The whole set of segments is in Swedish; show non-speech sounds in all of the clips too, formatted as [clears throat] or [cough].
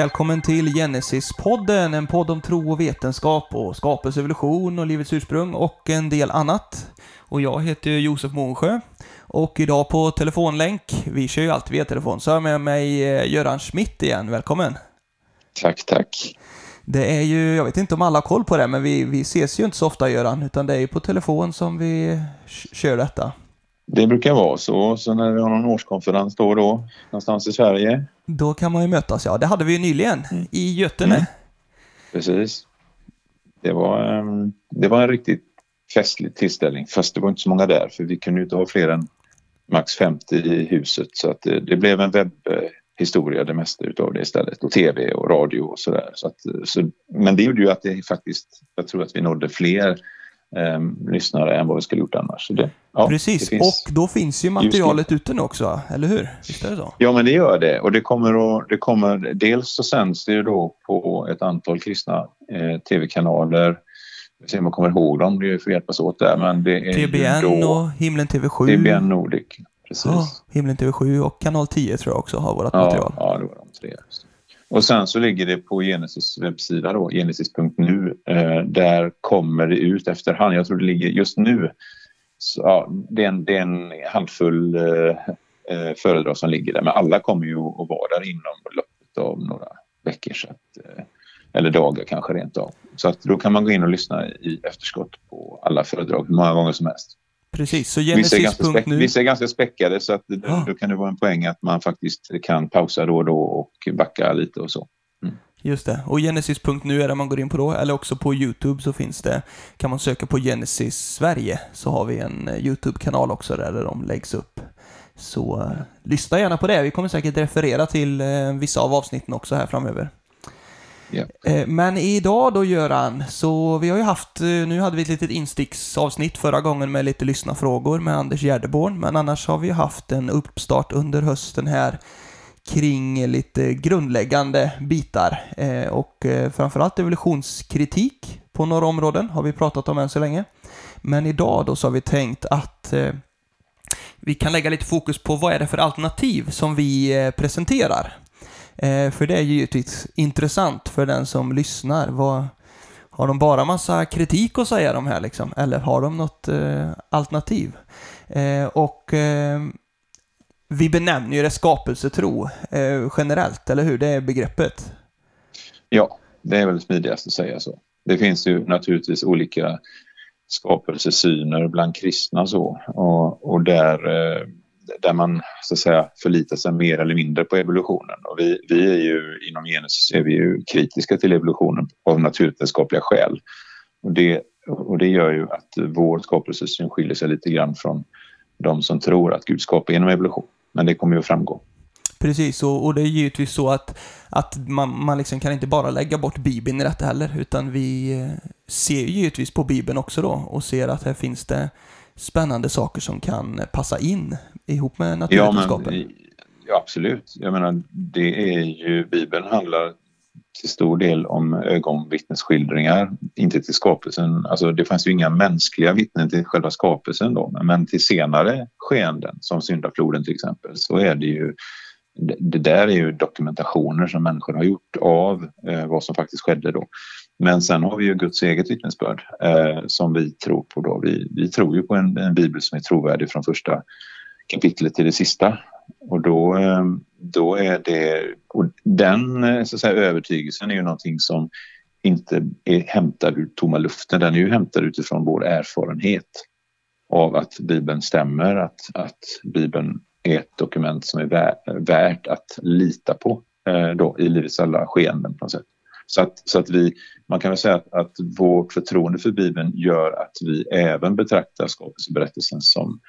Välkommen till Genesis-podden, en podd om tro och vetenskap och skapelse, evolution och livets ursprung och en del annat. Och jag heter Josef Månsjö och idag på telefonlänk, vi kör ju alltid via telefon, så har jag med mig eh, Göran Schmidt igen. Välkommen! Tack, tack. Det är ju, jag vet inte om alla har koll på det, men vi, vi ses ju inte så ofta Göran, utan det är ju på telefon som vi kör detta. Det brukar vara så. Så när vi har någon årskonferens då och då, någonstans i Sverige. Då kan man ju mötas, ja. Det hade vi ju nyligen mm. i Götene. Mm. Precis. Det var, ehm, det var en riktigt festlig tillställning. Fast det var inte så många där för vi kunde ju inte ha fler än max 50 i huset. Så att det, det blev en webbhistoria det mesta utav det istället. Och tv och radio och sådär. Så så, men det gjorde ju att det faktiskt, jag tror att vi nådde fler eh, lyssnare än vad vi skulle gjort annars. Det, ja, Precis, och då finns ju materialet ute nu också, eller hur? Visst är det så? Ja, men det gör det. Och det kommer, att, det kommer dels så sänds det ju då på ett antal kristna eh, tv-kanaler. Vi ser om jag kommer ihåg dem, det får hjälpas åt där. Men det är TBN då, och Himlen TV7. TBN Nordic, precis. Ja, Himlen TV7 och Kanal 10 tror jag också har vårt ja, material. Ja, det var de tre. Och sen så ligger det på Genesis webbsida då, genesis.nu. Eh, där kommer det ut efterhand. Jag tror det ligger just nu. Så, ja, det, är en, det är en handfull eh, eh, föredrag som ligger där. Men alla kommer ju att vara där inom loppet av några veckor. Så att, eh, eller dagar kanske rent av. Så att då kan man gå in och lyssna i efterskott på alla föredrag hur många gånger som helst. Precis, så Genesis.nu... Vissa är ganska späckade så att då, oh. då, kan det vara en poäng att man faktiskt kan pausa då och då och backa lite och så. Mm. Just det, och Genesis.nu är det man går in på då, eller också på YouTube så finns det, kan man söka på Genesis Sverige, så har vi en eh, YouTube-kanal också där, där de läggs upp. Så uh, lyssna gärna på det, vi kommer säkert referera till uh, vissa av avsnitten också här framöver. Yeah. Men idag då Göran, så vi har ju haft, eh, nu hade vi ett litet insticksavsnitt förra gången med lite lyssnarfrågor med Anders Gärdeborn, men annars har vi haft en uppstart under hösten här kring lite grundläggande bitar eh, och eh, framförallt evolutionskritik på några områden har vi pratat om än så länge. Men idag då så har vi tänkt att vi kan lägga lite fokus på vad är det för alternativ som vi presenterar Eh, för det är givetvis intressant för den som lyssnar. Vad, har de bara massa kritik att säga de här liksom? Eller har de något eh, alternativ? Eh, och eh, vi benämner ju det skapelsetro eh, generellt, eller hur? Det är begreppet. Ja, det är väl smidigast att säga så. Det finns ju naturligtvis olika skapelsesyner bland kristna så och, och där eh, där man så att säga förlitar sig mer eller mindre på evolutionen. Och vi, vi är ju inom genus är vi ju kritiska till evolutionen av naturvetenskapliga skäl. Och det, och det gör ju att vår skapelsesyn skiljer sig lite grann från de som tror att Gud skapar genom evolution. Men det kommer ju att framgå. Precis, och, och det är givetvis så att, att man, man liksom kan inte bara lägga bort Bibeln i detta heller, utan vi eh, ser givetvis på Bibeln också då och ser att här finns det spännande saker som kan passa in ihop med naturvetenskapen. Ja, ja, absolut. Jag menar, det är ju, Bibeln handlar till stor del om ögonvittnesskildringar, inte till skapelsen. Alltså det fanns ju inga mänskliga vittnen till själva skapelsen då, men till senare skeenden som syndafloden till exempel så är det ju det där är ju dokumentationer som människor har gjort av eh, vad som faktiskt skedde då. Men sen har vi ju Guds eget vittnesbörd eh, som vi tror på. Då. Vi, vi tror ju på en, en, bibel som är trovärdig från första kapitlet till det sista. Och då, eh, då är det... Och den eh, så att säga, övertygelsen är ju någonting som inte är hämtad ur tomma luften. Den är ju hämtad utifrån vår erfarenhet av att Bibeln stämmer, att, att Bibeln är ett dokument som är värt att lita på eh, då, i livets alla skeenden på något sätt. Så att, så att vi, man kan väl säga att, att vårt förtroende för Bibeln gör att vi även betraktar skapelseberättelsen som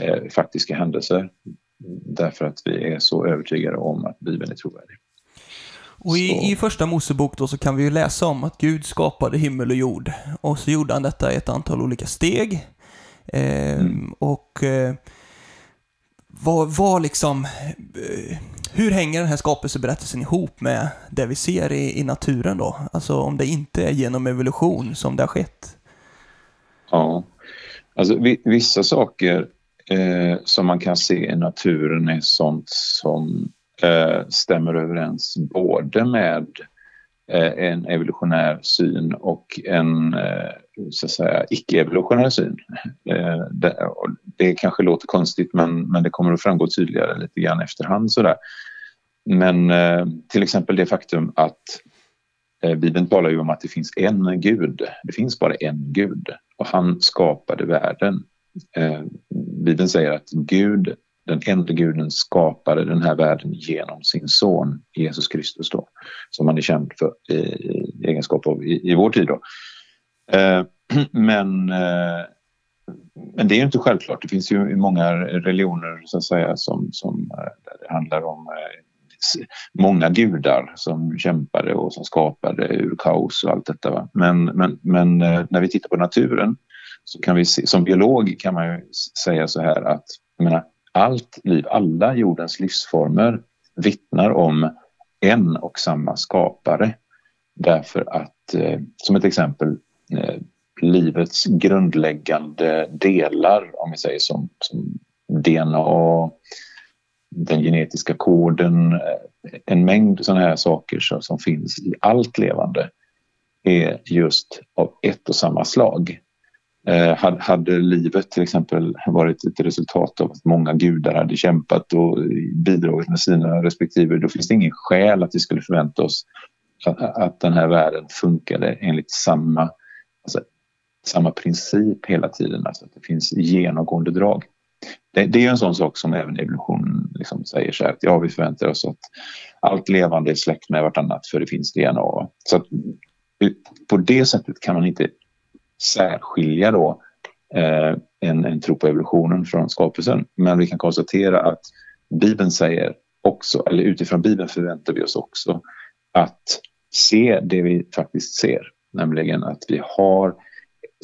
eh, faktiska händelser. Därför att vi är så övertygade om att Bibeln är trovärdig. Och i, i, första Mosebok då så kan vi ju läsa om att Gud skapade himmel och jord. Och så gjorde han detta i ett antal olika steg. Eh, mm. Och eh, vad, vad liksom, eh, hur hänger den här skapelseberättelsen ihop med det vi ser i, i naturen då? Alltså om det inte är genom evolution som det har skett? Ja, alltså vissa saker eh, som man kan se i naturen är sånt som eh, stämmer överens både med eh, en evolutionär syn och en eh, så att säga, icke-evolutionär syn. Eh, det, det, kanske låter konstigt men, men det kommer att framgå tydligare lite grann efterhand. Sådär. Men eh, till exempel det faktum att eh, Bibeln talar ju om att det finns en gud. Det finns bara en gud och han skapade världen. Eh, Bibeln säger att Gud, den enda guden, skapade den här världen genom sin son Jesus Kristus då, som han är känd för i egenskap av i, i vår tid. Då. Eh, [clears throat] men, eh, men det är ju inte självklart. Det finns ju många religioner så att säga som, som eh, där det handlar om många gudar som kämpade och som skapade ur kaos och allt detta. Va? Men, men, men när vi tittar på naturen så kan vi se, som biolog kan man ju säga så här att jag menar, allt liv, alla jordens livsformer vittnar om en och samma skapare. Därför att, som ett exempel, Eh, livets grundläggande delar, om vi säger som, som DNA, den genetiska koden, eh, en mängd sådana här saker som, som finns i allt levande är just av ett och samma slag. Eh, hade, livet till exempel varit ett resultat av att många gudar hade kämpat och bidragit med sina respektive, då finns det ingen skäl att vi skulle förvänta oss att, den här världen funkade enligt samma, alltså, samma princip hela tiden, alltså att det finns genomgående drag. Det, det är en sån sak som även evolutionen liksom säger så här att ja, vi förväntar oss att allt levande är släkt med vartannat för det finns DNA. Så att, på det sättet kan man inte särskilja då eh, en, en tro på evolutionen från skapelsen. Men vi kan konstatera att Bibeln säger också, eller utifrån Bibeln förväntar vi oss också att se det vi faktiskt ser. Nämligen att vi har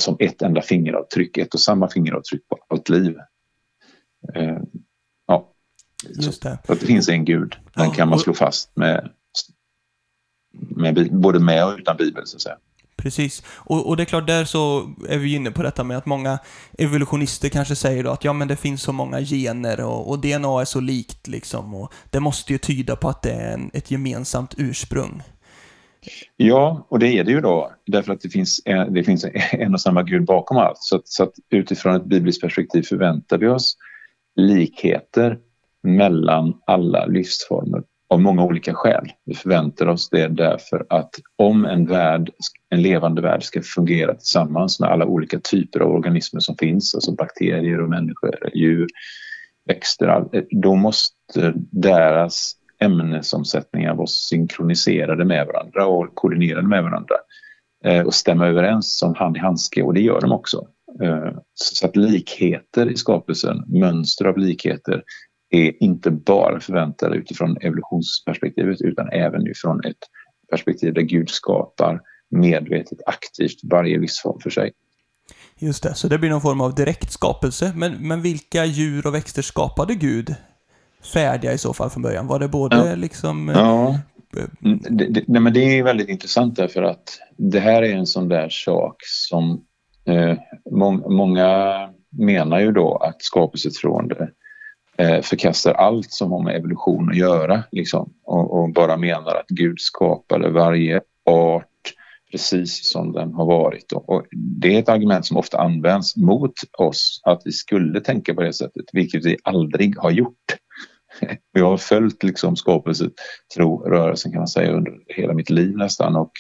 som ett enda fingeravtryck, ett och samma fingeravtryck på allt liv. Eh, ja. Just det. Så att det finns en gud, den ja, kan man slå fast med, med, både med och utan Bibeln så att säga. Precis. Och, och, det är klart, där så är vi inne på detta med att många evolutionister kanske säger då att ja, men det finns så många gener och, och DNA är så likt liksom och det måste ju tyda på att det är en, ett gemensamt ursprung. Ja, och det är det ju då, därför att det finns en, det finns en och samma Gud bakom allt. Så, att, så att utifrån ett bibliskt perspektiv förväntar vi oss likheter mellan alla livsformer av många olika skäl. Vi förväntar oss det därför att om en värld, en levande värld ska fungera tillsammans med alla olika typer av organismer som finns, alltså bakterier och människor, djur, växter, då måste deras ämnesomsättningar var synkroniserade med varandra och koordinerade med varandra eh, och stämma överens som hand i handske och det gör de också. Eh, så att likheter i skapelsen, mönster av likheter är inte bara förväntade utifrån evolutionsperspektivet utan även utifrån ett perspektiv där Gud skapar medvetet aktivt varje livsform för sig. Just det, så det blir någon form av direkt skapelse. Men, men vilka djur och växter skapade Gud färdiga i så fall från början? Var det både ja. liksom... Ja. Eh, mm, det, det, nej, men det är väldigt intressant därför att det här är en sån där sak som eh, må, många menar ju då att skapelsetrående eh, förkastar allt som har med evolution att göra liksom, och, och, bara menar att Gud skapade varje art precis som den har varit. Och det är ett argument som ofta används mot oss att vi skulle tänka på det sättet, vilket vi aldrig har gjort. [laughs] Jag har följt liksom skapelsetrorörelsen kan man säga under hela mitt liv nästan och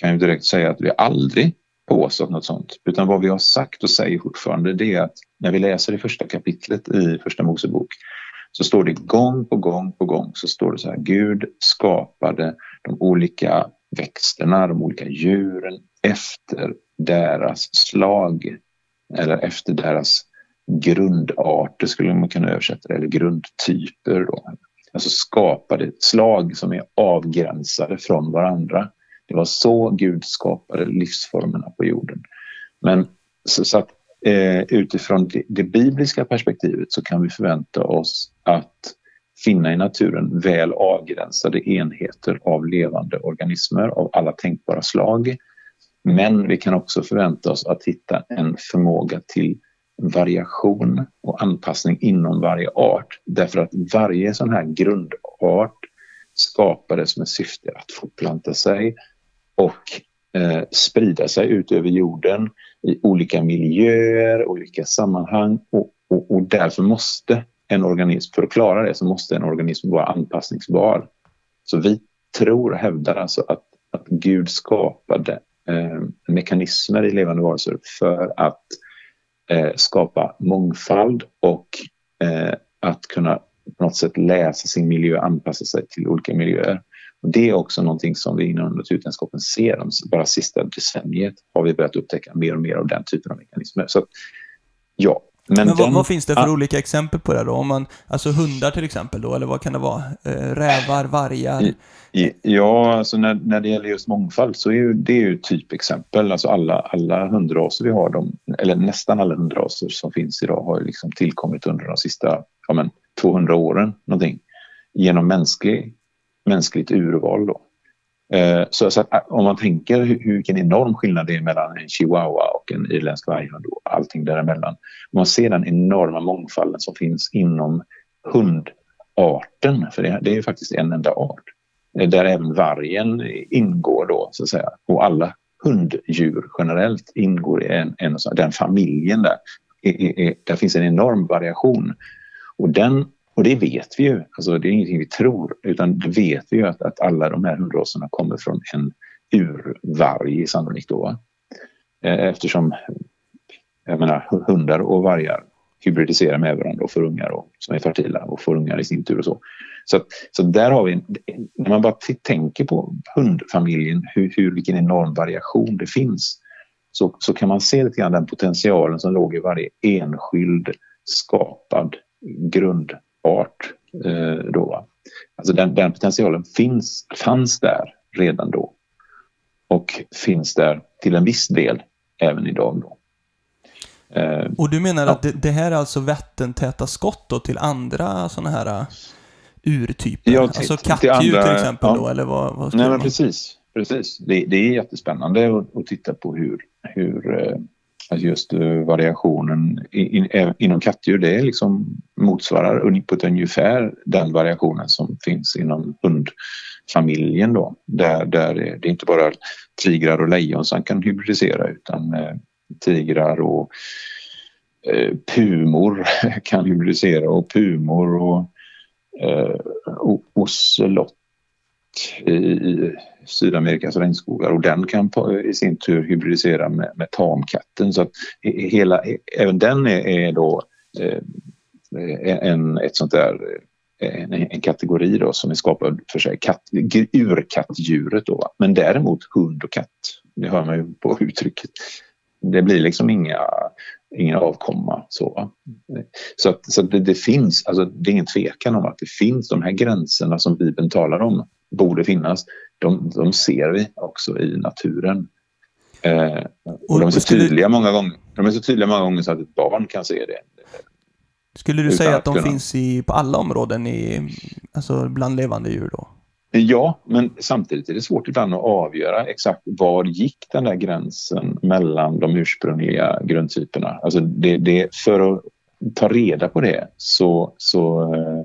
kan ju direkt säga att vi aldrig påstått något sånt. Utan vad vi har sagt och säger fortfarande det är att när vi läser det första kapitlet i Första Mosebok så står det gång på gång på gång så står det så här Gud skapade de olika växterna, de olika djuren efter deras slag eller efter deras grundarter skulle man kunna översätta det, eller grundtyper. Då. Alltså skapade slag som är avgränsade från varandra. Det var så Gud skapade livsformerna på jorden. Men så, så att eh, utifrån det, det, bibliska perspektivet så kan vi förvänta oss att finna i naturen väl avgränsade enheter av levande organismer av alla tänkbara slag. Men vi kan också förvänta oss att hitta en förmåga till variation och anpassning inom varje art. Därför att varje sån här grundart skapades med syfte att fortplanta sig och eh, sprida sig ut över jorden i olika miljöer, olika sammanhang och, och, och därför måste en organism, för att klara det så måste en organism vara anpassningsbar. Så vi tror och hävdar alltså att, att Gud skapade eh, mekanismer i levande varelser för att Eh, skapa mångfald och eh, att kunna på något sätt läsa sin miljö och anpassa sig till olika miljöer. Och det är också någonting som vi inom naturvetenskapen ser. De bara sista decenniet har vi börjat upptäcka mer och mer av den typen av mekanismer. Så ja, men, Men vad, vad, finns det för ja. olika exempel på det då? Om man, alltså hundar till exempel då, eller vad kan det vara? Eh, rävar, vargar? Ja, alltså när, när det gäller just mångfald så är ju, det är ju typexempel. Alltså alla, alla hundraser vi har, de, eller nästan alla hundraser som finns idag har liksom tillkommit under de sista ja, men, 200 åren någonting. Genom mänsklig, mänskligt urval då. Eh, så, så att, eh, om man tänker hur, vilken enorm skillnad det är mellan en chihuahua och en irländsk varghund och allting däremellan. Om man ser den enorma mångfalden som finns inom hundarten, för det, det är ju faktiskt en enda art, eh, där även vargen ingår då så att säga. Och alla hunddjur generellt ingår i en, en den familjen där. I, i, i, där finns en enorm variation. Och den och det vet vi ju, alltså det är ingenting vi tror, utan det vet vi ju att, att alla de här hundraserna kommer från en urvarg sannolikt då. Eh, eftersom jag menar, hundar och vargar hybridiserar med varandra och får ungar och, som är fertila och får ungar i sin tur och så. Så, så där har vi, när man bara tänker på hundfamiljen, hur, hur, vilken enorm variation det finns, så, så kan man se lite grann den potentialen som låg i varje enskild skapad grund art. Eh, då. Alltså den, den potentialen finns, fanns där redan då och finns där till en viss del även idag. Då. Eh, och du menar ja. att det, det, här är alltså vattentäta skott då till andra sådana här uh, urtyper? Ja, till, alltså kattdjur till, andra, till exempel ja. då, eller vad, vad Nej, men precis. precis. Det, det är jättespännande att, att titta på hur, hur uh, just uh, variationen in, in, inom kattdjur, det liksom motsvarar på ett ungefär den variationen som finns inom hundfamiljen då. Där, där det är inte bara tigrar och lejon som kan hybridisera utan eh, tigrar och eh, pumor [laughs] kan hybridisera och pumor och eh, ocelott i Sydamerikas regnskogar och den kan i sin tur hybridisera med, med tamkatten. Så att hela, även den är, är då eh, en, ett sånt där, en, en, kategori då som är skapad för sig, katt, urkattdjuret då. Men däremot hund och katt, det hör man ju på uttrycket. Det blir liksom inga, ingen avkomma. Så, så, att, så att det, det, finns, alltså det är ingen tvekan om att det finns de här gränserna som Bibeln talar om borde finnas. De, de ser vi också i naturen. Eh, och de är så tydliga många gånger. De är så tydliga många gånger så att ett barn kan se det. Skulle du säga att de kunna... finns i, på alla områden i, alltså bland levande djur då? Ja, men samtidigt är det svårt ibland att avgöra exakt var gick den där gränsen mellan de ursprungliga grundtyperna. Alltså det, det, för att ta reda på det så, så eh,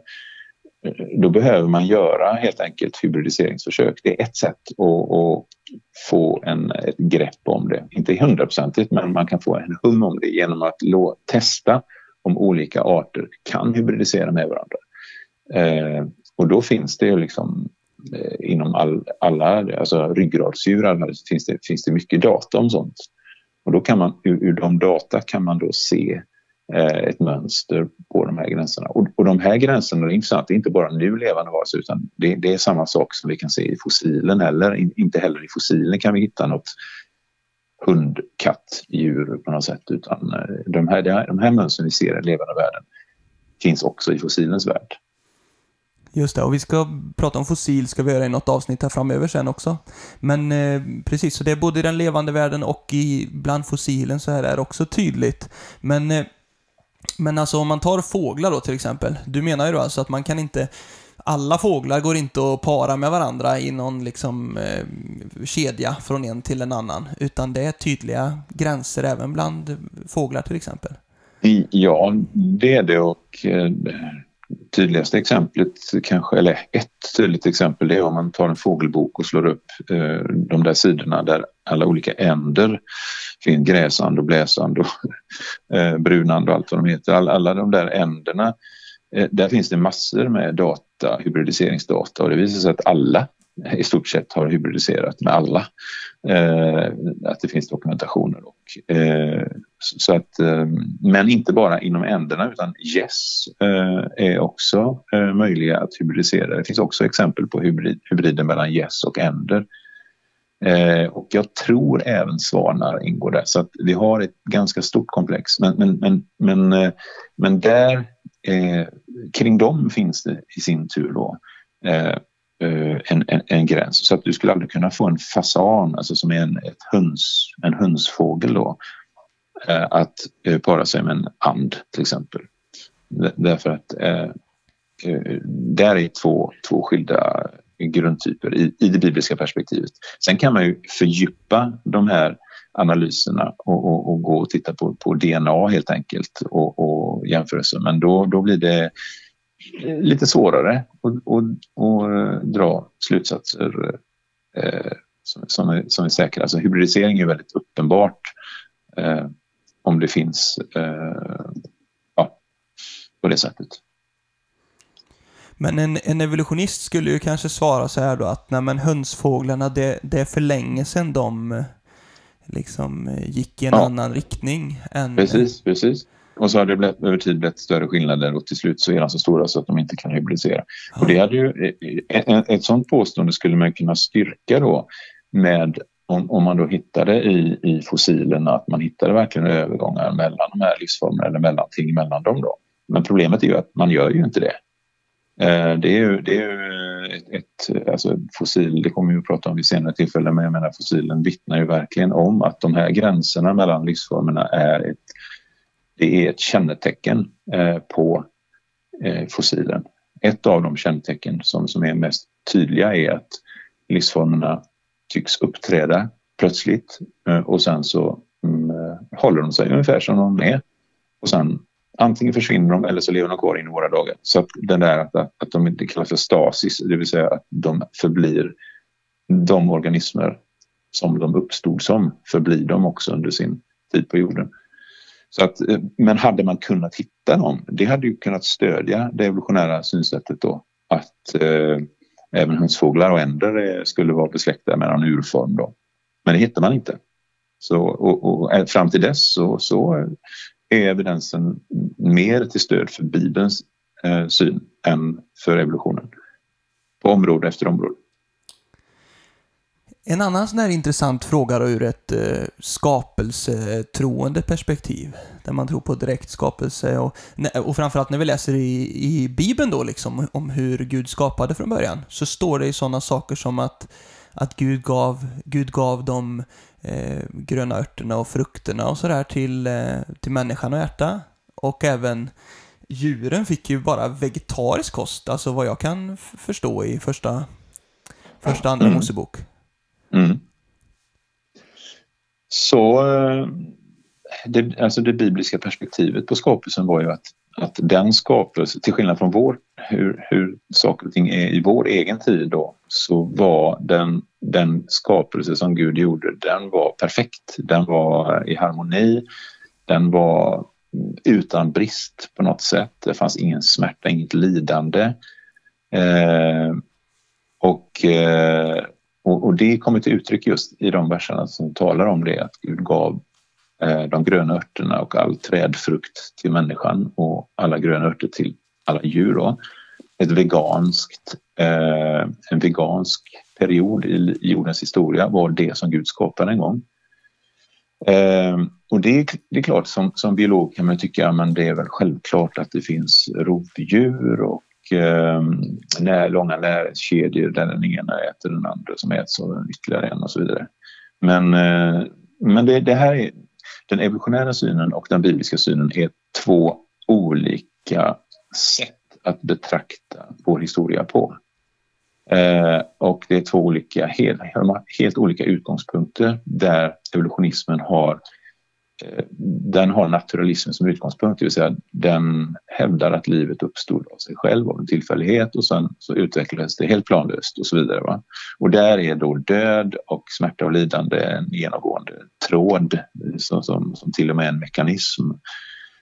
då behöver man göra helt enkelt hybridiseringsförsök. Det är ett sätt att, att få en, ett grepp om det. Inte hundraprocentigt, men man kan få en hum om det genom att testa om olika arter kan hybridisera med varandra. Eh, och då finns det liksom eh, inom all, alla alltså ryggradsdjur finns det, finns det mycket data om sånt. Och då kan man, ur, ur de data kan man då se Eh, Eh, ett mönster på de här gränserna. Och, och de här gränserna är intressant, det är inte bara nu levande varelser utan det, det, är samma sak som vi kan se i fossilen heller. In, inte heller i fossilen kan vi hitta något hund, katt, djur på något sätt utan eh, de här, de här mönstren vi ser i levande världen finns också i fossilens värld. Just det, och vi ska prata om fossil ska vi göra i något avsnitt här framöver sen också. Men eh, precis, så det är både i den levande världen och i bland fossilen så här är det också tydligt. Men eh, men alltså om man tar fåglar då till exempel. Du menar ju då alltså att man kan inte alla fåglar går inte att para med varandra i någon liksom eh, kedja från en till en annan, utan det är tydliga gränser även bland fåglar till exempel. Ja, det är det och eh, tydligaste exemplet kanske, eller ett tydligt exempel, det är om man tar en fågelbok och slår upp eh, de där sidorna där alla olika änder finns, gräsand och bläsand och [laughs] eh, brunand och allt vad de heter. All, alla de där änderna, eh, där finns det massor med data, hybridiseringsdata och det visar sig att alla eh, i stort sett har hybridiserat med alla. Eh, att det finns dokumentationer. Och, eh, så att, eh, men inte bara inom änderna utan Yes eh, är också eh, möjliga att hybridisera. Det finns också exempel på hybrid, hybrider mellan Yes och änder. Eh, och jag tror även svanar ingår där. Så att vi har ett ganska stort komplex. Men, men, men, men, eh, men där, eh, kring dem finns det i sin tur då eh, eh, en, en, en, gräns. Så att du skulle aldrig kunna få en fasan, alltså som är en, ett höns, en hönsfågel då, eh, att eh, para sig med en and till exempel. Därför att eh, där är två, två skilda grundtyper i, i det bibliska perspektivet. Sen kan man ju fördjupa de här analyserna och, och, och gå och titta på, på DNA helt enkelt och, och jämförelser. Men då, då blir det lite svårare att eh, dra slutsatser eh, som, som, är, som är säkra. Alltså hybridisering är väldigt uppenbart eh, om det finns eh, ja, på det sättet. Men en, en, evolutionist skulle ju kanske svara så här då att nej men hönsfåglarna det, det är för länge sedan de liksom gick i en ja. annan riktning. Än, precis, precis. Och så har det blivit, över tid blivit större skillnader och till slut så är de så stora så att de inte kan hybridisera. Ja. Och det hade ju, ett, ett sådant påstående skulle man kunna styrka då med om, om man då hittade i, i fossilerna att man hittade verkligen övergångar mellan de här livsformerna eller mellanting mellan dem då. Men problemet är ju att man gör ju inte det. Eh, det är ju, det är ju eh, ett, ett eh, alltså fossil, det kommer vi att prata om vid senare tillfällen, men jag menar fossilen vittnar ju verkligen om att de här gränserna mellan livsformerna är ett det är ett kännetecken på fossilen. Ett av de kännetecken som, som är mest tydliga är att livsformerna tycks uppträda plötsligt och sen så mm, håller de sig ungefär som de är. Och sen antingen försvinner de eller så lever de kvar in i våra dagar. Så att den där att, att de inte kallas för stasis, det vill säga att de förblir de organismer som de uppstod som, förblir de också under sin tid på jorden. Så att, eh, men hade man kunnat hitta dem, det hade ju kunnat stödja det evolutionära synsättet då att eh, även hönsfåglar och änder eh, skulle vara besläktade med någon urform då. Men det hittar man inte. Så, och, och eh, fram till dess så, så är evidensen mer till stöd för Bibelns eh, syn än för evolutionen. På område efter område. En annan sån här intressant fråga då ur ett eh, skapelsetroende perspektiv, där man tror på direkt skapelse och, och framförallt när vi läser i, i Bibeln då liksom om hur Gud skapade från början, så står det i sådana saker som att, att Gud gav, Gud gav de eh, gröna örterna och frukterna och sådär till, eh, till människan och hjärta. Och även djuren fick ju bara vegetarisk kost, alltså vad jag kan förstå i första, första andra mm. Mosebok. Mm. Så eh, det, alltså det bibliska perspektivet på skapelsen var ju att, att den skapelsen, till skillnad från vår, hur, hur saker och ting är i vår egen tid då, så var den, den skapelse som Gud gjorde, den var perfekt. Den var i harmoni, den var utan brist på något sätt. Det fanns ingen smärta, inget lidande. Eh, och eh, och, och, det kommer till uttryck just i de verserna som talar om det, att Gud gav Eh, de gröna örterna och all trädfrukt till människan och alla gröna örter till alla djur. Då. Ett veganskt, eh, en vegansk period i jordens historia var det som Gud skapade en gång. Eh, och det, det, är klart, som, som biolog kan man tycka att det är väl självklart att det finns rovdjur och eh, när, långa näringskedjor där den ena äter den andra som äts av ytterligare en och så vidare. Men, eh, men det, det, här är den evolutionära synen och den bibliska synen är två olika sätt att betrakta vår historia på. Eh, och det är två olika, helt, helt olika utgångspunkter där evolutionismen har eh, Eh, den har naturalismen som utgångspunkt, det vill säga den hävdar att livet uppstod av sig själv, av en tillfällighet och sen så utvecklades det helt planlöst och så vidare. Va? Och där är då död och smärta och lidande en genomgående tråd som, som, som till och med är en mekanism.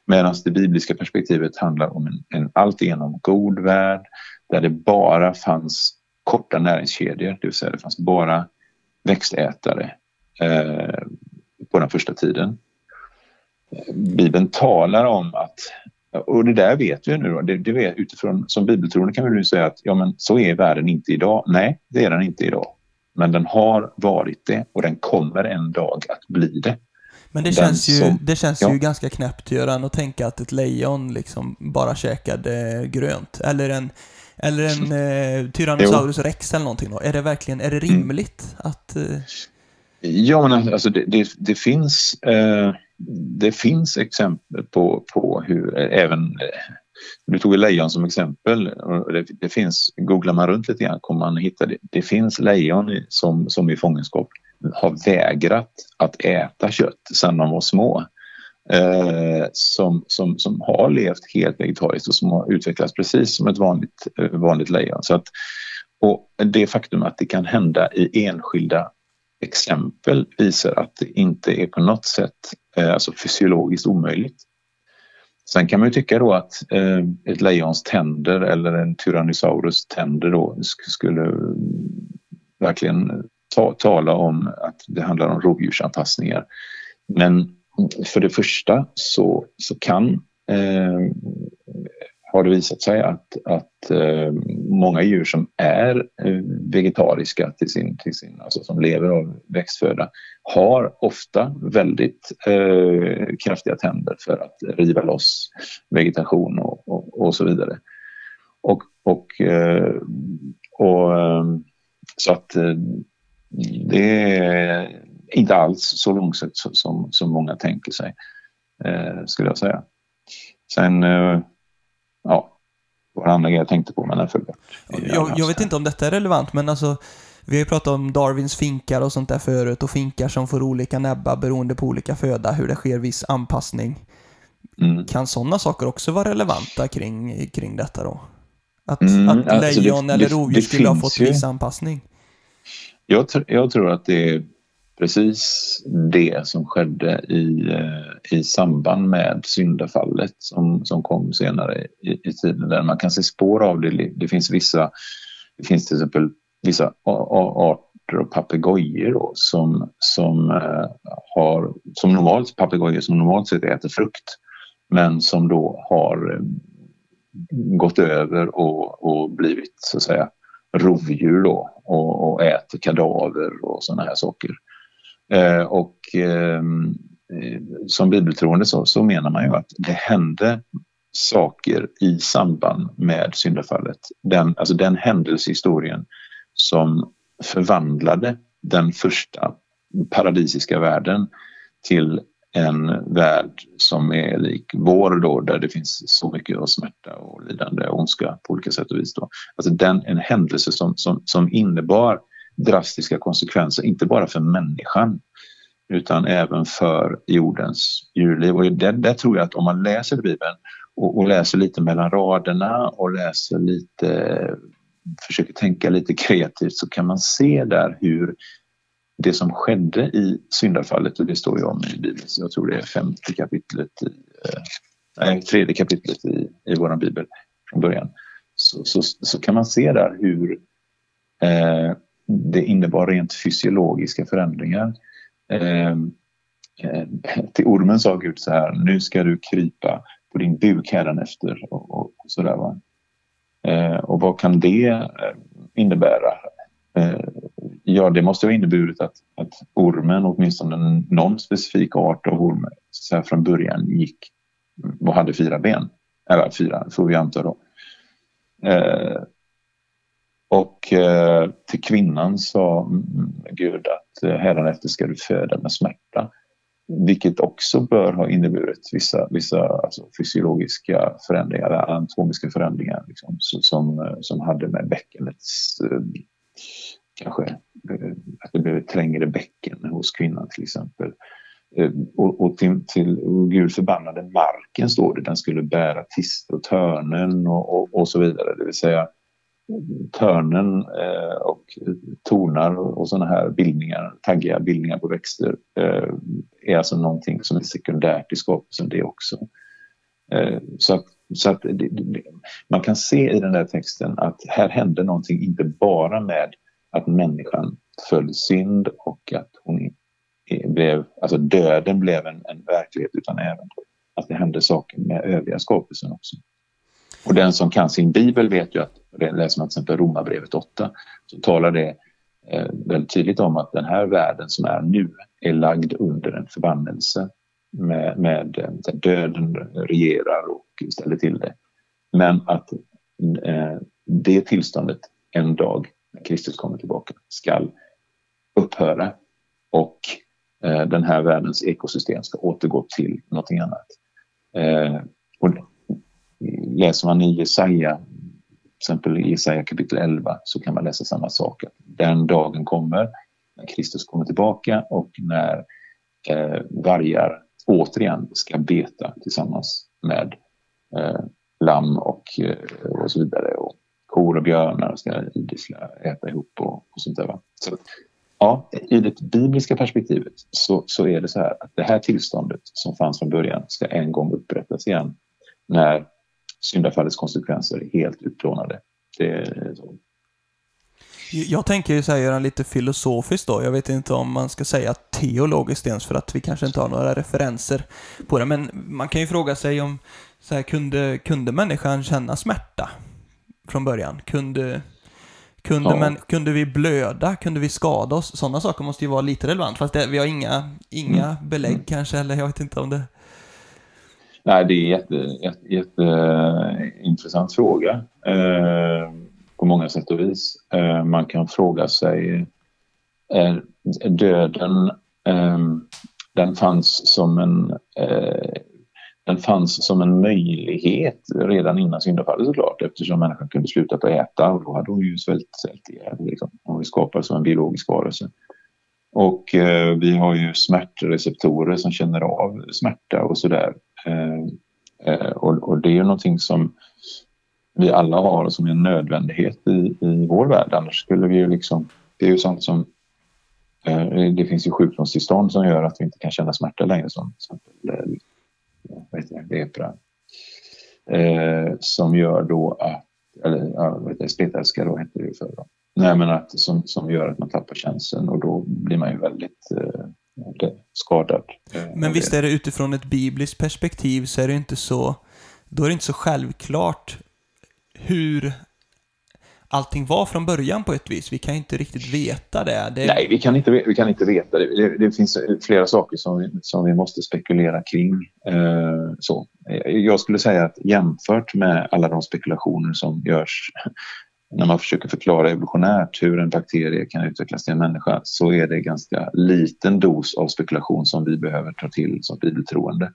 Medan det bibliska perspektivet handlar om en, en alltigenom god värld där det bara fanns korta näringskedjor, det vill säga det fanns bara växtätare eh, på den första tiden. Bibeln talar om att, och det där vet vi nu det, det vet, utifrån som bibeltroende kan vi nu säga att ja men så är världen inte idag. Nej, det är den inte idag. Men den har varit det och den kommer en dag att bli det. Men det känns, ju, som, det känns ja. ju ganska knäppt Göran att tänka att ett lejon liksom bara käkade grönt. Eller en, eller en [laughs] eh, Tyrannosaurus rex eller någonting då. Är det verkligen, är det mm. rimligt mm. att... Eh... Ja, men alltså det, det, det finns, eh, det finns exempel på, på hur även du tog lejon som exempel. Det, det, finns, googlar man runt lite grann kommer man hitta det. Det finns lejon som, som i fångenskap har vägrat att äta kött sedan de var små. Eh, som, som, som har levt helt vegetariskt och som har utvecklats precis som ett vanligt, eh, vanligt lejon. Så att, och det faktum att det kan hända i enskilda exempel visar att det inte är på något sätt eh, alltså fysiologiskt omöjligt. Sen kan man ju tycka då att eh, ett lejons tänder eller en Tyrannosaurus tänder då skulle mm, verkligen ta, tala om att det handlar om rovdjursanpassningar. Men för det första så, så kan eh, har det visat sig att, att eh, många djur som är eh, vegetariska till sin, till sin, alltså som lever av växtföda har ofta väldigt eh, kraftiga tänder för att riva loss vegetation och, och, och så vidare. Och, och, eh, och eh, så att eh, det är inte alls så långsiktigt som, som många tänker sig, eh, skulle jag säga. Sen ja, det var andra grejer jag tänkte på men den föll jag, jag vet inte om detta är relevant men alltså vi har ju pratat om Darwins finkar och sånt där förut och finkar som får olika näbbar beroende på olika föda, hur det sker viss anpassning. Mm. Kan sådana saker också vara relevanta kring, kring detta då? Att, mm, att alltså lejon det, eller rovdjur skulle ha fått viss anpassning? Jag, jag tror att det är precis det som skedde i, eh, i samband med syndafallet som, som kom senare i, i tiden där man kan se spår av det. Det finns vissa, det finns till exempel vissa arter och papegojor som, som eh, har, som normalt, papegojor som normalt sett äter frukt men som då har eh, gått över och, och blivit så att säga rovdjur då och, och äter kadaver och sådana här saker. Eh, och ehm, eh, som bibeltroende så, så menar man ju att det hände saker i samband med syndafallet. Den, alltså den händelsehistorien som förvandlade den första paradisiska världen till en värld som är lik vår då, där det finns så mycket av smärta och lidande och ondska på olika sätt och vis. Då. Alltså den, en händelse som, som, som innebar drastiska konsekvenser, inte bara för människan utan även för jordens djurliv. Och där, där tror jag att om man läser Bibeln och, och, läser lite mellan raderna och läser lite, försöker tänka lite kreativt så kan man se där hur det som skedde i syndafallet, och det står ju om i Bibeln, så jag tror det är femte kapitlet i, eh, nej, tredje kapitlet i, i vår bibel från början, så, så, så, kan man se där hur eh, det innebar rent fysiologiska förändringar. Ehm, eh, till ormen sa Gud så här, nu ska du krypa på din buk efter och, och, och sådär. Va? Eh, och vad kan det eh, innebära? Eh, ja, det måste ha inneburit att, att ormen, åtminstone någon specifik art av orm, så här från början gick och hade fyra ben. Eller fyra, får vi anta då. Eh, och eh, till kvinnan sa Gud att eh, hädanefter ska du föda med smärta. Vilket också bör ha inneburit vissa, vissa alltså fysiologiska förändringar, anatomiska förändringar liksom, som, eh, som hade med bäckenets eh, kanske eh, att det blev ett trängre bäcken hos kvinnan till exempel. Eh, och, och, till, till och Gud förbannade marken, står det. Den skulle bära tistor och törnen och, och, och, så vidare. Det vill säga törnen eh, och tornar och sådana här bildningar, taggiga bildningar på växter eh, är alltså någonting som är sekundärt i skapelsen det också. Eh, så att, så att det, det, man kan se i den där texten att här hände någonting inte bara med att människan föll synd och att hon blev, alltså döden blev en, en verklighet utan även att det hände saker med övriga skapelsen också. Och den som kan sin bibel vet ju att, läser man till exempel Romarbrevet 8, så talar det eh, väldigt tydligt om att den här världen som är nu är lagd under en förbannelse med, med eh, döden regerar och ställer till det. Men att eh, det tillståndet en dag när Kristus kommer tillbaka skall upphöra och eh, den här världens ekosystem ska återgå till någonting annat. Eh, och läser man i Jesaja, exempel i Jesaja kapitel 11, så kan man läsa samma sak. Den dagen kommer när Kristus kommer tillbaka och när eh, vargar återigen ska beta tillsammans med eh, lamm och, eh, och så vidare. Och kor och björnar ska idissla, äta ihop och, och sånt där. Så, ja, I det bibliska perspektivet så, så är det så här att det här tillståndet som fanns från början ska en gång upprättas igen när syndafallets konsekvenser är helt utplånade. Jag tänker så här, göra lite filosofiskt då. Jag vet inte om man ska säga teologiskt ens för att vi kanske inte har några referenser på det. Men man kan ju fråga sig om, så här, kunde, kunde människan känna smärta från början? Kunde, kunde, ja. men, kunde vi blöda? Kunde vi skada oss? Sådana saker måste ju vara lite relevant. Fast det, vi har inga, inga mm. belägg mm. kanske, eller jag vet inte om det... Nej, det är en jätte, jätte, jätteintressant eh, fråga eh, på många sätt och vis. Eh, man kan fråga sig, är döden, eh, den fanns som en eh, den fanns som en möjlighet redan innan syndafallet såklart eftersom människan kunde sluta att äta och då hade hon ju svält, svält ihjäl. Liksom. Hon skapades som en biologisk varelse. Och eh, vi har ju smärtreceptorer som känner av smärta och sådär. Eh, eh, och, och, det är ju någonting som vi alla har och som är en nödvändighet i, i vår värld. Annars skulle vi ju liksom... Det är ju sånt som... Eh, det finns ju sjukdomstillstånd som gör att vi inte kan känna smärta längre som till exempel eh, vad heter det, lepra. Eh, som gör då att... Eller ja, vad heter det, spetälska då heter det ju förr. Nej, men att, som, som gör att man tappar känseln och då blir man ju väldigt eh, skadad. Eh, men visst är det utifrån ett bibliskt perspektiv så är det inte så, då är det inte så självklart hur allting var från början på ett vis. Vi kan inte riktigt veta det. det... Nej, vi kan inte, vi kan inte veta det. det. det. finns flera saker som vi, som vi måste spekulera kring. Eh, så. Jag skulle säga att jämfört med alla de spekulationer som görs när man försöker förklara evolutionärt hur en bakterie kan utvecklas till en människa så är det ganska liten dos av spekulation som vi behöver ta till som bibeltroende.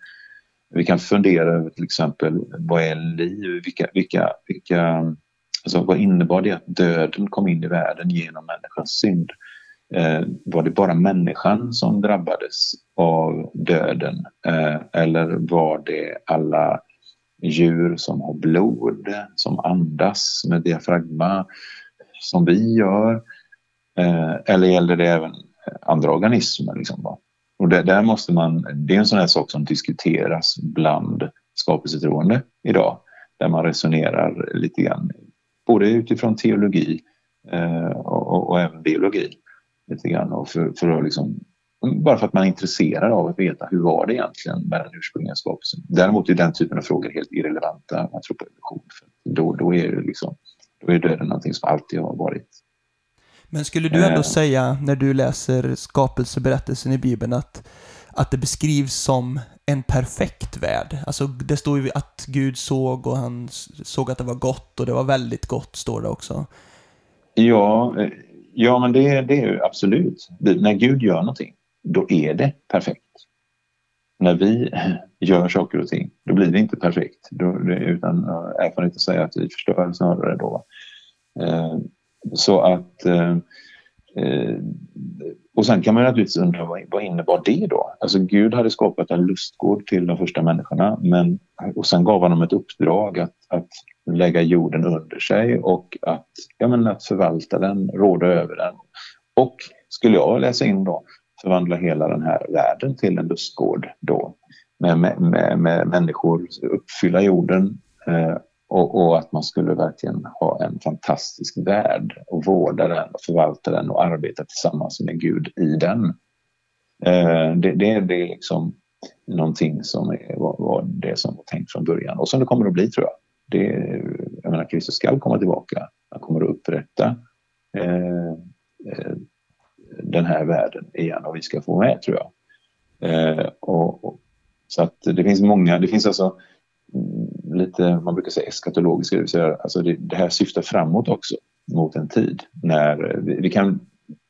Vi kan fundera över till exempel vad är liv? Vilka, vilka, vilka, alltså vad innebar det att döden kom in i världen genom människans synd? Eh, var det bara människan som drabbades av döden eh, eller var det alla djur som har blod, som andas med diafragma som vi gör. Eh, eller gäller det även andra organismer? Liksom, Och det, där måste man, det är en sån här sak som diskuteras bland skapelsetroende idag. Där man resonerar lite grann, både utifrån teologi eh, och, och, och, även biologi. Lite grann, och för, för att liksom bara för att man är intresserad av att veta hur var det egentligen med den ursprungliga skapelsen. Däremot är den typen av frågor helt irrelevanta om man tror på evolution. För då, då, är det liksom, då är döden någonting som alltid har varit. Men skulle du ändå eh. säga, när du läser skapelseberättelsen i Bibeln, att, att det beskrivs som en perfekt värld? Alltså, det står ju att Gud såg och han såg att det var gott och det var väldigt gott, står det också. Ja, eh, ja men det, det är ju absolut. När Gud gör någonting då är det perfekt. När vi gör saker och ting, då blir det inte perfekt. Då, utan eh, erfarenheten säger att vi förstör snarare då. Eh, så att... Eh, eh och sen kan man naturligtvis undra vad, vad innebar det då? Alltså Gud hade skapat en lustgård till de första människorna men, och sen gav han dem ett uppdrag att, att lägga jorden under sig och att, ja, men att förvalta den, råda över den. Och skulle jag läsa in då, förvandla hela den här världen till en lustgård då med, med, med, med människor, uppfylla jorden eh, och, och, att man skulle verkligen ha en fantastisk värld och vårda den och förvalta den och arbeta tillsammans med Gud i den. Eh, det, det, det är liksom någonting som är, var, var, det som var tänkt från början och som det kommer att bli tror jag. Det, jag menar, Kristus ska komma tillbaka. Han kommer att upprätta eh, eh, den här världen igen och vi ska få med tror jag. Eh, och, och, så att det finns många, det finns alltså lite, man brukar säga eskatologiska, det vill säga alltså det, det här syftar framåt också mot en tid när vi, vi kan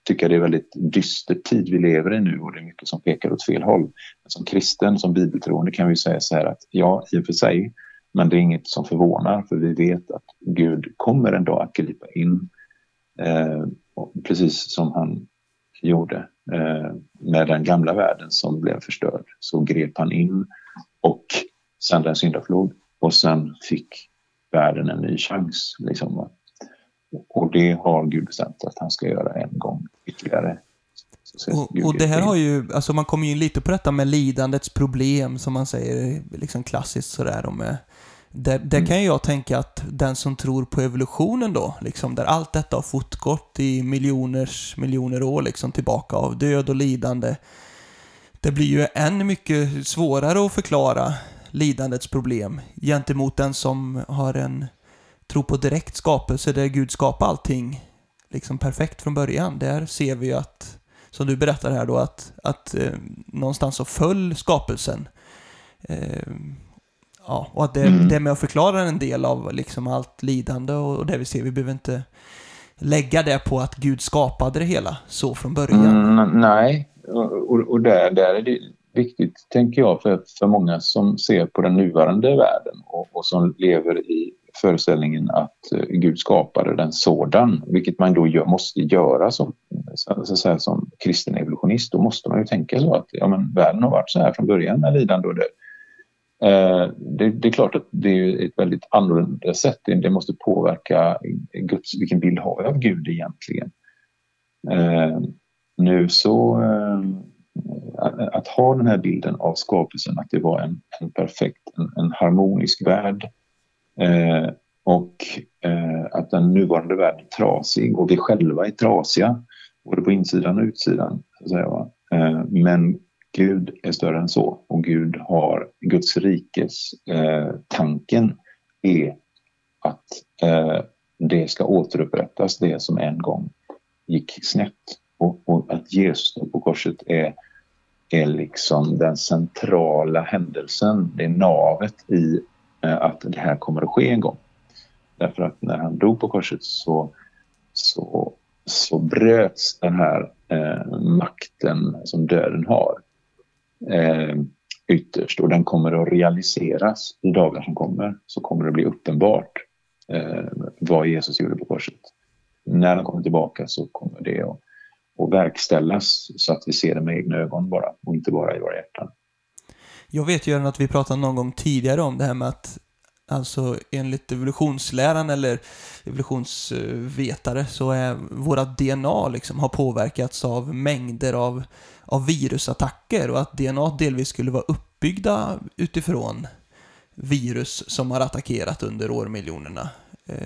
tycka det är väldigt dyster tid vi lever i nu och det är mycket som pekar åt fel håll. Men som kristen, som bibeltroende kan vi säga så här att ja, i och för sig, men det är inget som förvånar för vi vet att Gud kommer en dag att gripa in eh, precis som han gjorde eh, med den gamla världen som blev förstörd så grep han in och sände en syndaflod och sen fick världen en ny chans. Liksom. Och det har Gud bestämt att han ska göra en gång ytterligare. Och, och, det här har ju, alltså man kommer ju in lite på detta med lidandets problem som man säger, liksom klassiskt sådär och med där, där mm. kan jag tänka att den som tror på evolutionen då, liksom, där allt detta har fortgått i miljoners miljoner år liksom, tillbaka av död och lidande. Det blir ju än mycket svårare att förklara lidandets problem gentemot den som har en tro på direkt skapelse där Gud skapar allting liksom perfekt från början. Där ser vi ju att, som du berättar här då, att, att eh, någonstans så föll skapelsen. Eh, ja, och att det, mm. det med att förklara en del av liksom allt lidande och, och det vi ser, vi behöver inte lägga det på att Gud skapade det hela så från början. Mm, nej, och, och där, där är det viktigt, tänker jag, för, för många som ser på den nuvarande världen och, och som lever i föreställningen att uh, Gud skapade den sådan, vilket man då gör, måste göra som, så att säga, som kristen evolutionist. Då måste man ju tänka så att ja, men världen har varit så här från början med lidande och död. Eh, det, det, är klart att det är ett väldigt annorlunda sätt. Det, måste påverka Guds, vilken bild har vi av Gud egentligen? Eh, nu så eh, att ha den här bilden av skapelsen, att det var en, en perfekt, en, en harmonisk värld och att den nuvarande världen är trasig och vi själva är trasiga, både på insidan och utsidan. Så att säga, men Gud är större än så och Gud har, Guds rikes eh, tanken är att eh, det ska återupprättas, det som en gång gick snett. Och, och att Jesus på korset är är liksom den centrala händelsen, det är navet i eh, att det här kommer att ske en gång. Därför att när han dog på korset så, så, så bröts den här eh, makten som döden har eh, ytterst och den kommer att realiseras i dagar som kommer. Så kommer det bli uppenbart eh, vad Jesus gjorde på korset. När han kommer tillbaka så kommer det att att verkställas så att vi ser det med egna ögon bara och inte bara i våra hjärtan. Jag vet ju att vi pratade någon gång tidigare om det här med att Alltså enligt evolutionsläran eller evolutionsvetare så är våra DNA liksom har påverkats av mängder av, av virusattacker och att DNA delvis skulle vara uppbyggda utifrån virus som har attackerat under årmiljonerna. Eh,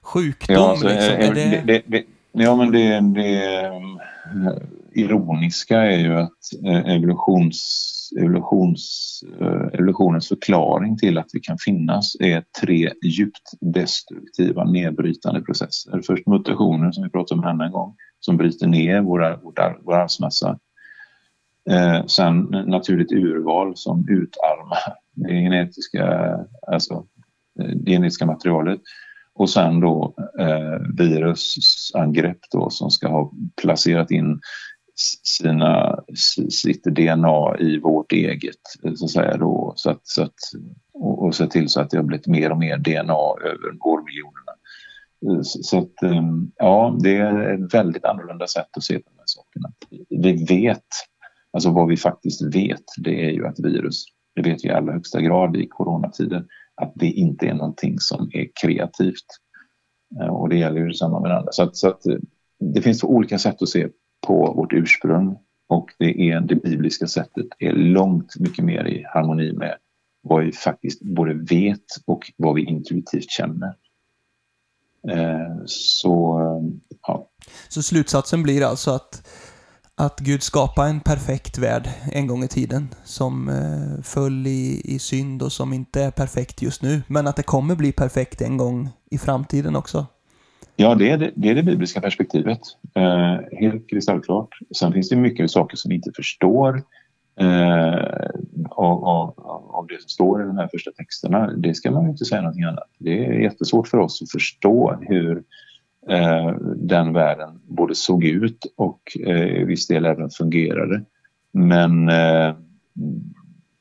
sjukdom ja, alltså, liksom, är det... Det, det, Ja, men det, det eh, ironiska är ju att eh, evolutions, evolutions, eh, evolutionens förklaring till att vi kan finnas är tre djupt destruktiva nedbrytande processer. Först mutationer som vi pratade om en annan gång som bryter ner våra, vår, vår arvsmassa. Eh, sen naturligt urval som utarmar det genetiska, alltså, eh, det genetiska materialet. Och sen då eh, virusangrepp då som ska ha placerat in sina, sitt DNA i vårt eget, så att säga då, så att, så att, och, och se till så att det har blivit mer och mer DNA över årmiljonerna. Så att, ehm, ja, det är ett väldigt annorlunda sätt att se på de här sakerna. Vi vet, alltså vad vi faktiskt vet, det är ju att virus, det vet vi i allra högsta grad i coronatiden, att det inte är någonting som är kreativt. Eh, och det gäller ju detsamma med andra. Så, att, så att eh, det finns två olika sätt att se på vårt ursprung och det, är, det bibliska sättet är långt mycket mer i harmoni med vad vi faktiskt både vet och vad vi intuitivt känner. Eh, så, ja. Så slutsatsen blir alltså att, att Gud skapade en perfekt värld en gång i tiden som eh, föll i, i synd och som inte är perfekt just nu, men att det kommer bli perfekt en gång i framtiden också? Ja, det är det, det, är det bibliska perspektivet. Eh, helt kristallklart. Sen finns det mycket saker som vi inte förstår eh, av, av, av, det som står i de här första texterna. Det ska man ju inte säga någonting annat. Det är jättesvårt för oss att förstå hur eh, den världen både såg ut och eh, i viss del även fungerade. Men, eh,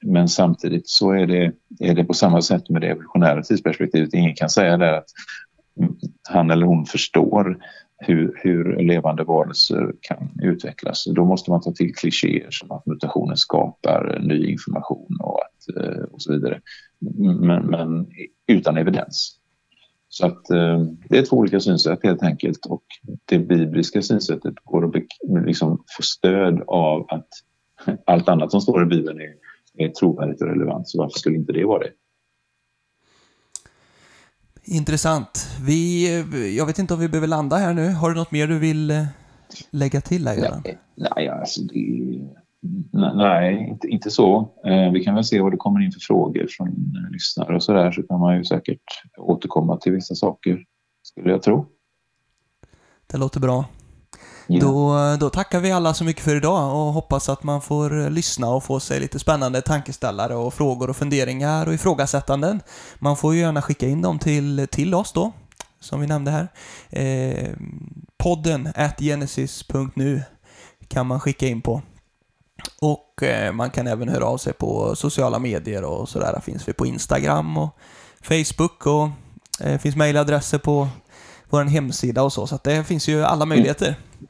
men samtidigt så är det, är det på samma sätt med det evolutionära tidsperspektivet. Ingen kan säga där att han eller hon förstår hur, hur levande varelser kan utvecklas. Då måste man ta till klichéer som att mutationen skapar ny information och, att, eh, och så vidare. Men, men utan evidens. Så att eh, det är två olika synsätt helt enkelt och det bibliska synsättet går att liksom få stöd av att allt annat som står i Bibeln är, är trovärdigt och relevant. Så varför skulle inte det vara det? Intressant. Vi, jag vet inte om vi behöver landa här nu. Har du något mer du vill eh, lägga till här, Göran? Nej, nej, alltså det, nej inte, inte så. Eh, vi kan väl se vad det kommer in för frågor från eh, lyssnare och så där så kan man ju säkert återkomma till vissa saker, skulle jag tro. Det låter bra. Yeah. Då, då tackar vi alla så mycket för idag och hoppas att man får lyssna och få sig lite spännande tankeställare och frågor och funderingar och ifrågasättanden. Man får ju gärna skicka in dem till, till oss då, som vi nämnde här. Eh, podden at genesis.nu kan man skicka in på. Och eh, man kan även höra av sig på sociala medier och sådär. Finns vi på Instagram och Facebook och eh, finns mejladresser på vår hemsida och så. Så det finns ju alla möjligheter. Mm.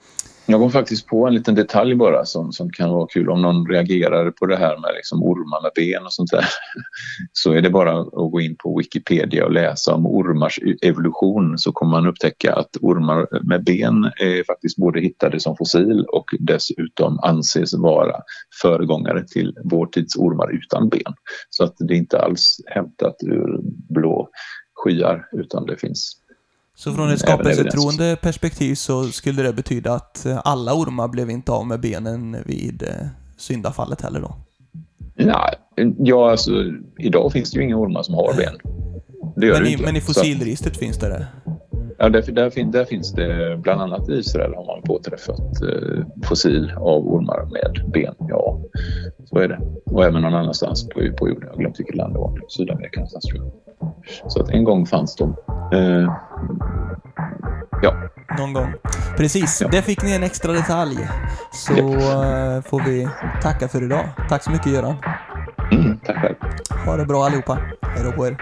Jag kom faktiskt på en liten detalj bara som, som kan vara kul om någon reagerar på det här med liksom ormar med ben och sånt där. [laughs] Så är det bara att gå in på Wikipedia och läsa om ormars e- evolution så kommer man upptäcka att ormar med ben är faktiskt både hittade som fossil och dessutom anses vara föregångare till vår tids ormar utan ben. Så att det är inte alls hämtat ur blå skyar utan det finns så från ett skapelsetroende perspektiv så skulle det betyda att eh, alla ormar blev inte av med benen vid eh, syndafallet heller då? Nej, ja alltså idag finns det ju inga ormar som har ben. Det men, i, men i fossilregistret finns det det? Ja, där, där, där, finns det bland annat i Israel har man påträffat eh, fossil av ormar med ben. Ja, så är det. Och även någon annanstans på, på jorden. Jag har glömt vilket land det var. Sydamerika någonstans tror jag. Så att en gång fanns de. Eh, ja. Någon gång. Precis, ja. där fick ni en extra detalj. Så ja. Eh, får vi tacka för idag. Tack så mycket Göran. Mm, tack själv. Ha det bra allihopa. Hej då på er.